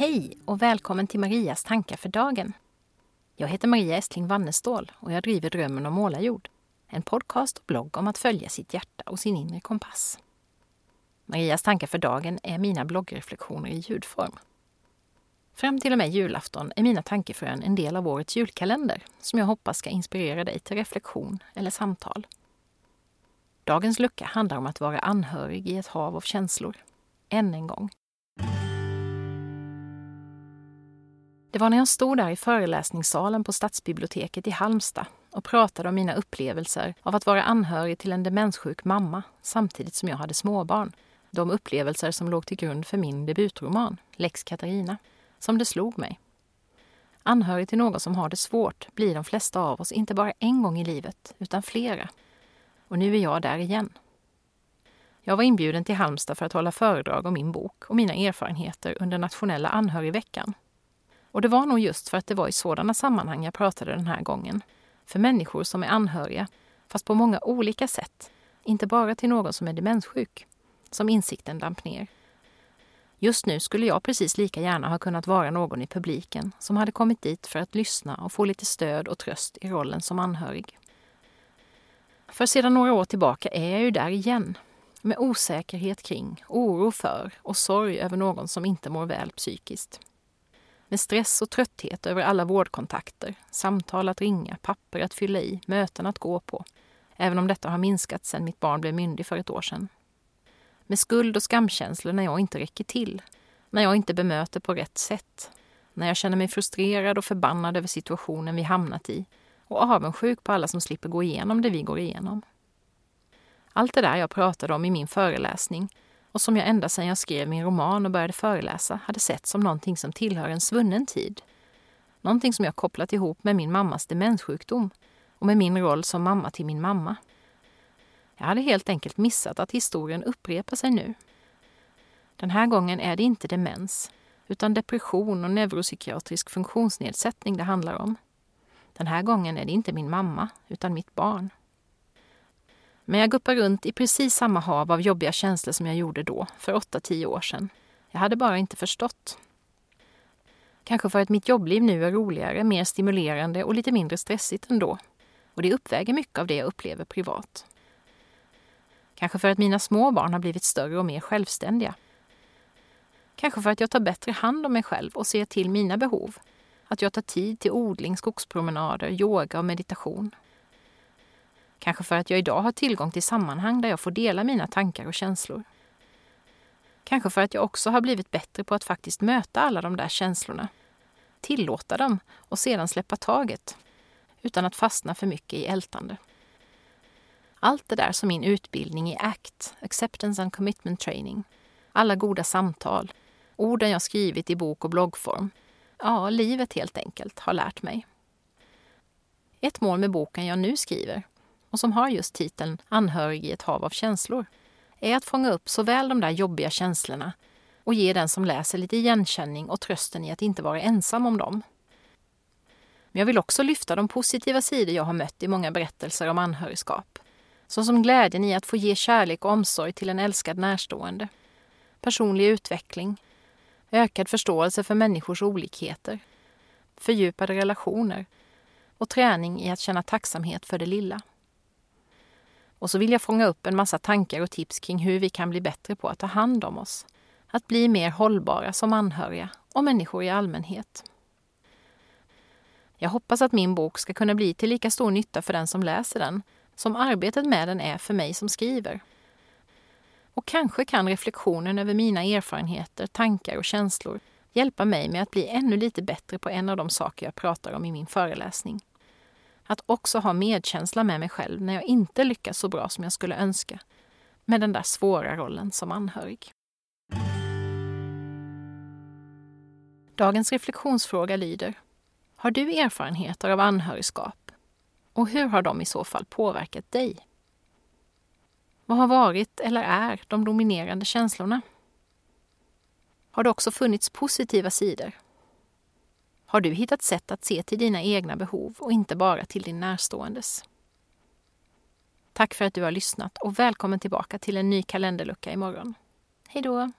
Hej och välkommen till Marias tankar för dagen. Jag heter Maria Estling Wannestål och jag driver Drömmen om målarjord. En podcast och blogg om att följa sitt hjärta och sin inre kompass. Marias tankar för dagen är mina bloggreflektioner i ljudform. Fram till och med julafton är mina tankefrön en del av årets julkalender som jag hoppas ska inspirera dig till reflektion eller samtal. Dagens lucka handlar om att vara anhörig i ett hav av känslor. Än en gång. Det var när jag stod där i föreläsningssalen på stadsbiblioteket i Halmstad och pratade om mina upplevelser av att vara anhörig till en demenssjuk mamma samtidigt som jag hade småbarn. De upplevelser som låg till grund för min debutroman, Lex Katarina, som det slog mig. Anhörig till någon som har det svårt blir de flesta av oss inte bara en gång i livet, utan flera. Och nu är jag där igen. Jag var inbjuden till Halmstad för att hålla föredrag om min bok och mina erfarenheter under nationella anhörigveckan och det var nog just för att det var i sådana sammanhang jag pratade den här gången. För människor som är anhöriga, fast på många olika sätt. Inte bara till någon som är demenssjuk, som insikten damp ner. Just nu skulle jag precis lika gärna ha kunnat vara någon i publiken som hade kommit dit för att lyssna och få lite stöd och tröst i rollen som anhörig. För sedan några år tillbaka är jag ju där igen. Med osäkerhet kring, oro för och sorg över någon som inte mår väl psykiskt. Med stress och trötthet över alla vårdkontakter, samtal att ringa, papper att fylla i, möten att gå på. Även om detta har minskat sedan mitt barn blev myndig för ett år sedan. Med skuld och skamkänslor när jag inte räcker till. När jag inte bemöter på rätt sätt. När jag känner mig frustrerad och förbannad över situationen vi hamnat i. Och avundsjuk på alla som slipper gå igenom det vi går igenom. Allt det där jag pratade om i min föreläsning och som jag ända sedan jag skrev min roman och började föreläsa hade sett som någonting som tillhör en svunnen tid. Någonting som jag kopplat ihop med min mammas demenssjukdom och med min roll som mamma till min mamma. Jag hade helt enkelt missat att historien upprepar sig nu. Den här gången är det inte demens, utan depression och neuropsykiatrisk funktionsnedsättning det handlar om. Den här gången är det inte min mamma, utan mitt barn. Men jag guppar runt i precis samma hav av jobbiga känslor som jag gjorde då, för 8-10 år sedan. Jag hade bara inte förstått. Kanske för att mitt jobbliv nu är roligare, mer stimulerande och lite mindre stressigt ändå. Och det uppväger mycket av det jag upplever privat. Kanske för att mina små barn har blivit större och mer självständiga. Kanske för att jag tar bättre hand om mig själv och ser till mina behov. Att jag tar tid till odling, skogspromenader, yoga och meditation. Kanske för att jag idag har tillgång till sammanhang där jag får dela mina tankar och känslor. Kanske för att jag också har blivit bättre på att faktiskt möta alla de där känslorna. Tillåta dem och sedan släppa taget. Utan att fastna för mycket i ältande. Allt det där som min utbildning i ACT, Acceptance and Commitment Training, alla goda samtal, orden jag skrivit i bok och bloggform, ja, livet helt enkelt, har lärt mig. Ett mål med boken jag nu skriver och som har just titeln Anhörig i ett hav av känslor, är att fånga upp såväl de där jobbiga känslorna och ge den som läser lite igenkänning och trösten i att inte vara ensam om dem. Men jag vill också lyfta de positiva sidor jag har mött i många berättelser om anhörigskap. Såsom glädjen i att få ge kärlek och omsorg till en älskad närstående. Personlig utveckling. Ökad förståelse för människors olikheter. Fördjupade relationer. Och träning i att känna tacksamhet för det lilla. Och så vill jag fånga upp en massa tankar och tips kring hur vi kan bli bättre på att ta hand om oss. Att bli mer hållbara som anhöriga och människor i allmänhet. Jag hoppas att min bok ska kunna bli till lika stor nytta för den som läser den som arbetet med den är för mig som skriver. Och kanske kan reflektionen över mina erfarenheter, tankar och känslor hjälpa mig med att bli ännu lite bättre på en av de saker jag pratar om i min föreläsning. Att också ha medkänsla med mig själv när jag inte lyckas så bra som jag skulle önska. Med den där svåra rollen som anhörig. Dagens reflektionsfråga lyder Har du erfarenheter av anhörigskap? Och hur har de i så fall påverkat dig? Vad har varit eller är de dominerande känslorna? Har det också funnits positiva sidor har du hittat sätt att se till dina egna behov och inte bara till din närståendes? Tack för att du har lyssnat och välkommen tillbaka till en ny kalenderlucka imorgon. Hej då!